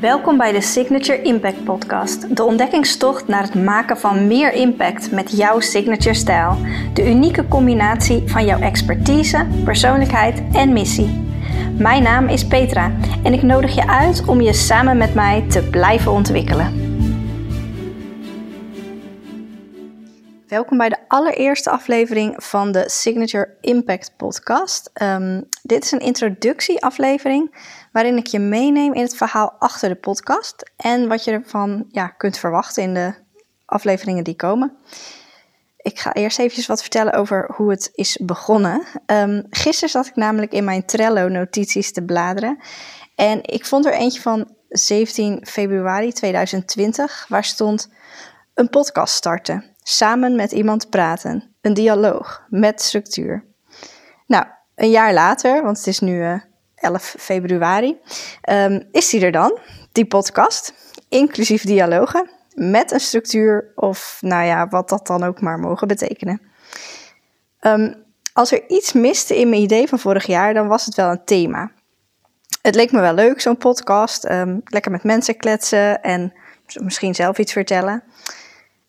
Welkom bij de Signature Impact Podcast, de ontdekkingstocht naar het maken van meer impact met jouw signature stijl. De unieke combinatie van jouw expertise, persoonlijkheid en missie. Mijn naam is Petra en ik nodig je uit om je samen met mij te blijven ontwikkelen. Welkom bij de allereerste aflevering van de Signature Impact Podcast. Ehm, dit is een introductieaflevering waarin ik je meeneem in het verhaal achter de podcast en wat je ervan ja, kunt verwachten in de afleveringen die komen. Ik ga eerst even wat vertellen over hoe het is begonnen. Um, gisteren zat ik namelijk in mijn Trello-notities te bladeren en ik vond er eentje van 17 februari 2020 waar stond een podcast starten samen met iemand praten. Een dialoog met structuur. Nou, een jaar later, want het is nu uh, eh, 11 februari, um, is die er dan, die podcast, inclusief dialogen, met een structuur of nou ja, wat dat dan ook maar mogen betekenen. Um, als er iets miste in mijn idee van vorig jaar, dan was het wel een thema. Het leek me wel leuk, zo'n podcast. Um, lekker met mensen kletsen en misschien zelf iets vertellen.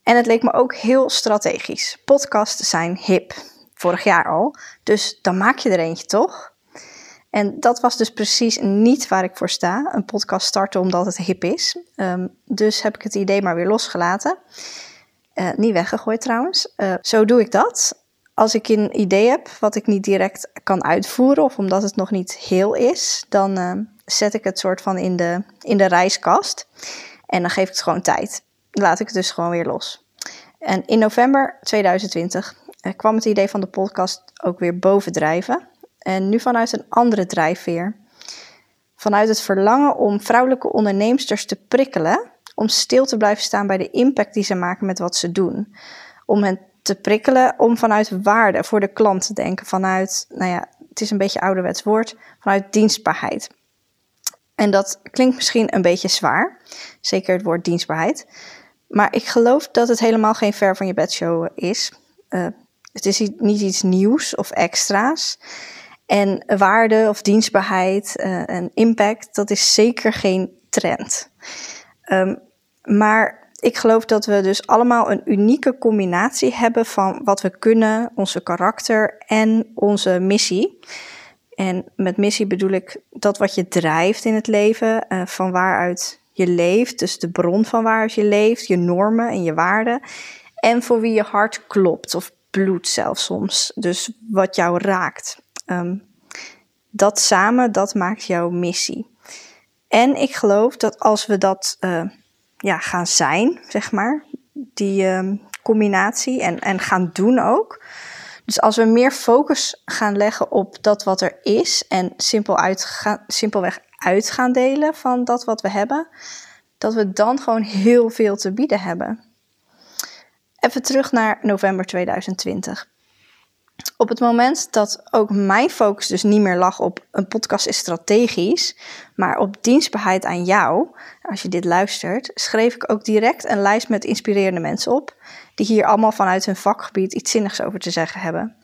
En het leek me ook heel strategisch. Podcasts zijn hip, vorig jaar al. Dus dan maak je er eentje toch? En dat was dus precies niet waar ik voor sta. Een podcast starten omdat het hip is. Ehm, dus heb ik het idee maar weer losgelaten. Uh, niet weggegooid trouwens. Uh, zo doe ik dat. Als ik een idee heb wat ik niet direct kan uitvoeren, of omdat het nog niet heel is, dan uh, zet ik het soort van in de, in de reiskast. En dan geef ik het gewoon tijd laat ik het dus gewoon weer los. En in november 2020 eh, kwam het idee van de podcast ook weer bovendrijven. En nu vanuit een andere drijfveer. Vanuit het verlangen om vrouwelijke onderneemsters te prikkelen. Om stil te blijven staan bij de impact die ze maken met wat ze doen. Om hen te prikkelen om vanuit waarde voor de klant te denken. Vanuit, nou ja, het is een beetje ouderwets woord, vanuit dienstbaarheid. En dat klinkt misschien een beetje zwaar, zeker het woord dienstbaarheid. Maar ik geloof dat het helemaal geen ver van je bedshow is. Uh, het is niet iets nieuws of extra's. En waarde of dienstbaarheid uh, en impact, dat is zeker geen trend. Um, maar ik geloof dat we dus allemaal een unieke combinatie hebben van wat we kunnen, onze karakter en onze missie. En met missie bedoel ik dat wat je drijft in het leven, uh, van waaruit je leeft, dus de bron van waaruit je leeft, je normen en je waarden. En voor wie je hart klopt, of bloed zelfs soms. Dus wat jou raakt. Ehm, dat samen, dat maakt jouw missie. En ik geloof dat als we dat uh, ja, gaan zijn, zeg maar, die uh, combinatie, en, en gaan doen ook. Dus als we meer focus gaan leggen op dat wat er is en simpel uitgaan, simpelweg uit gaan delen van dat wat we hebben, dat we dan gewoon heel veel te bieden hebben. Even terug naar november 2020. Op het moment dat ook mijn focus dus niet meer lag op een podcast is strategisch, maar op dienstbaarheid aan jou, als je dit luistert, schreef ik ook direct een lijst met inspirerende mensen op, die hier allemaal vanuit hun vakgebied iets zinnigs over te zeggen hebben.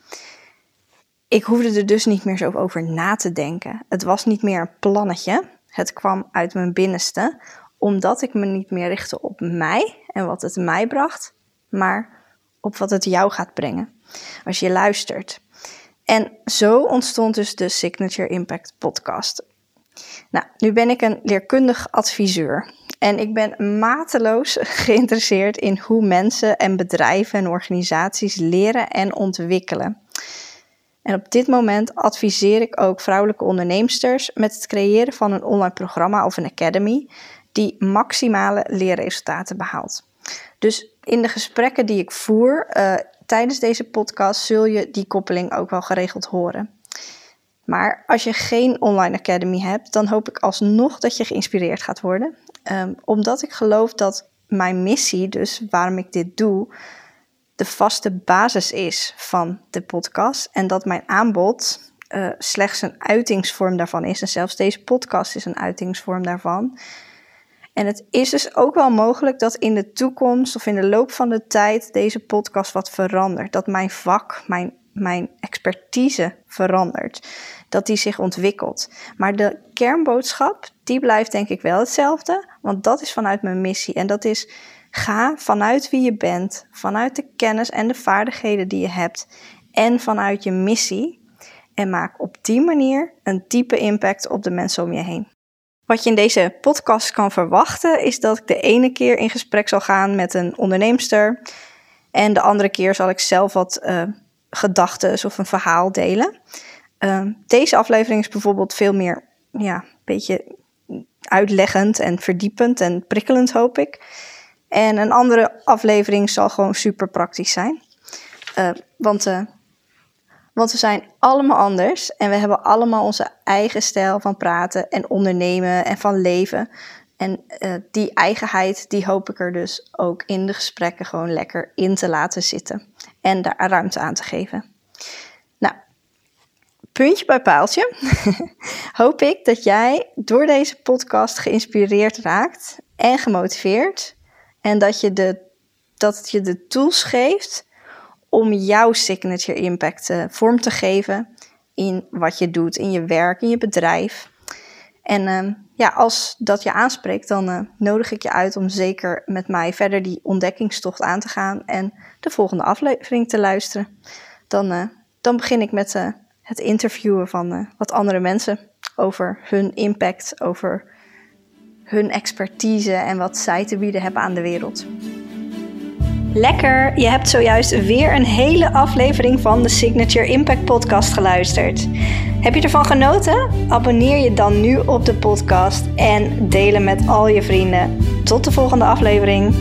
Ik hoefde er dus niet meer zo over na te denken. Het was niet meer een plannetje. Het kwam uit mijn binnenste, omdat ik me niet meer richtte op mij en wat het mij bracht, maar op wat het jou gaat brengen als je luistert. En zo ontstond dus de Signature Impact Podcast. Nou, nu ben ik een leerkundig adviseur en ik ben mateloos geïnteresseerd in hoe mensen en bedrijven en organisaties leren en ontwikkelen. En op dit moment adviseer ik ook vrouwelijke onderneemsters met het creëren van een online programma of een academy die maximale leerresultaten behaalt. Dus in de gesprekken die ik voer uh, tijdens deze podcast zul je die koppeling ook wel geregeld horen. Maar als je geen online academy hebt, dan hoop ik alsnog dat je geïnspireerd gaat worden. Um, omdat ik geloof dat mijn missie, dus waarom ik dit doe, de vaste basis is van de podcast. En dat mijn aanbod uh, slechts een uitingsvorm daarvan is. En zelfs deze podcast is een uitingsvorm daarvan. En het is dus ook wel mogelijk dat in de toekomst of in de loop van de tijd deze podcast wat verandert. Dat mijn vak, mijn mijn expertise verandert. Dat die zich ontwikkelt. Maar de kernboodschap, die blijft denk ik wel hetzelfde. Want dat is vanuit mijn missie. En dat is ga vanuit wie je bent, vanuit de kennis en de vaardigheden die je hebt. En vanuit je missie. En maak op die manier een diepe impact op de mensen om je heen. Wat je in deze podcast kan verwachten, is dat ik de ene keer in gesprek zal gaan met een onderneemster. En de andere keer zal ik zelf wat uh, gedachten of een verhaal delen. Uh, deze aflevering is bijvoorbeeld veel meer, ja, een beetje uitleggend en verdiepend en prikkelend, hoop ik. En een andere aflevering zal gewoon super praktisch zijn. Uh, want want we zijn allemaal anders en we hebben allemaal onze eigen stijl van praten en ondernemen en van leven. En uh, die eigenheid, die hoop ik er dus ook in de gesprekken gewoon lekker in te laten zitten. En daar ruimte aan te geven. Nou, puntje bij paaltje. hoop ik dat jij door deze podcast geïnspireerd raakt en gemotiveerd. En dat je, de, dat je de tools geeft om jouw signature impact uh, vorm te geven in wat je doet, in je werk, in je bedrijf. En uh, ja, als dat je aanspreekt, dan uh, nodig ik je uit om zeker met mij verder die ontdekkingstocht aan te gaan en de volgende aflevering te luisteren. Dan, uh, dan begin ik met het interviewen van wat andere mensen over hun impact, over hun expertise en wat zij te bieden hebben aan de wereld. Lekker, je hebt zojuist weer een hele aflevering van de Signature Impact Podcast geluisterd. Heb je ervan genoten? Abonneer je dan nu op de podcast en deel hem met al je vrienden. Tot de volgende aflevering.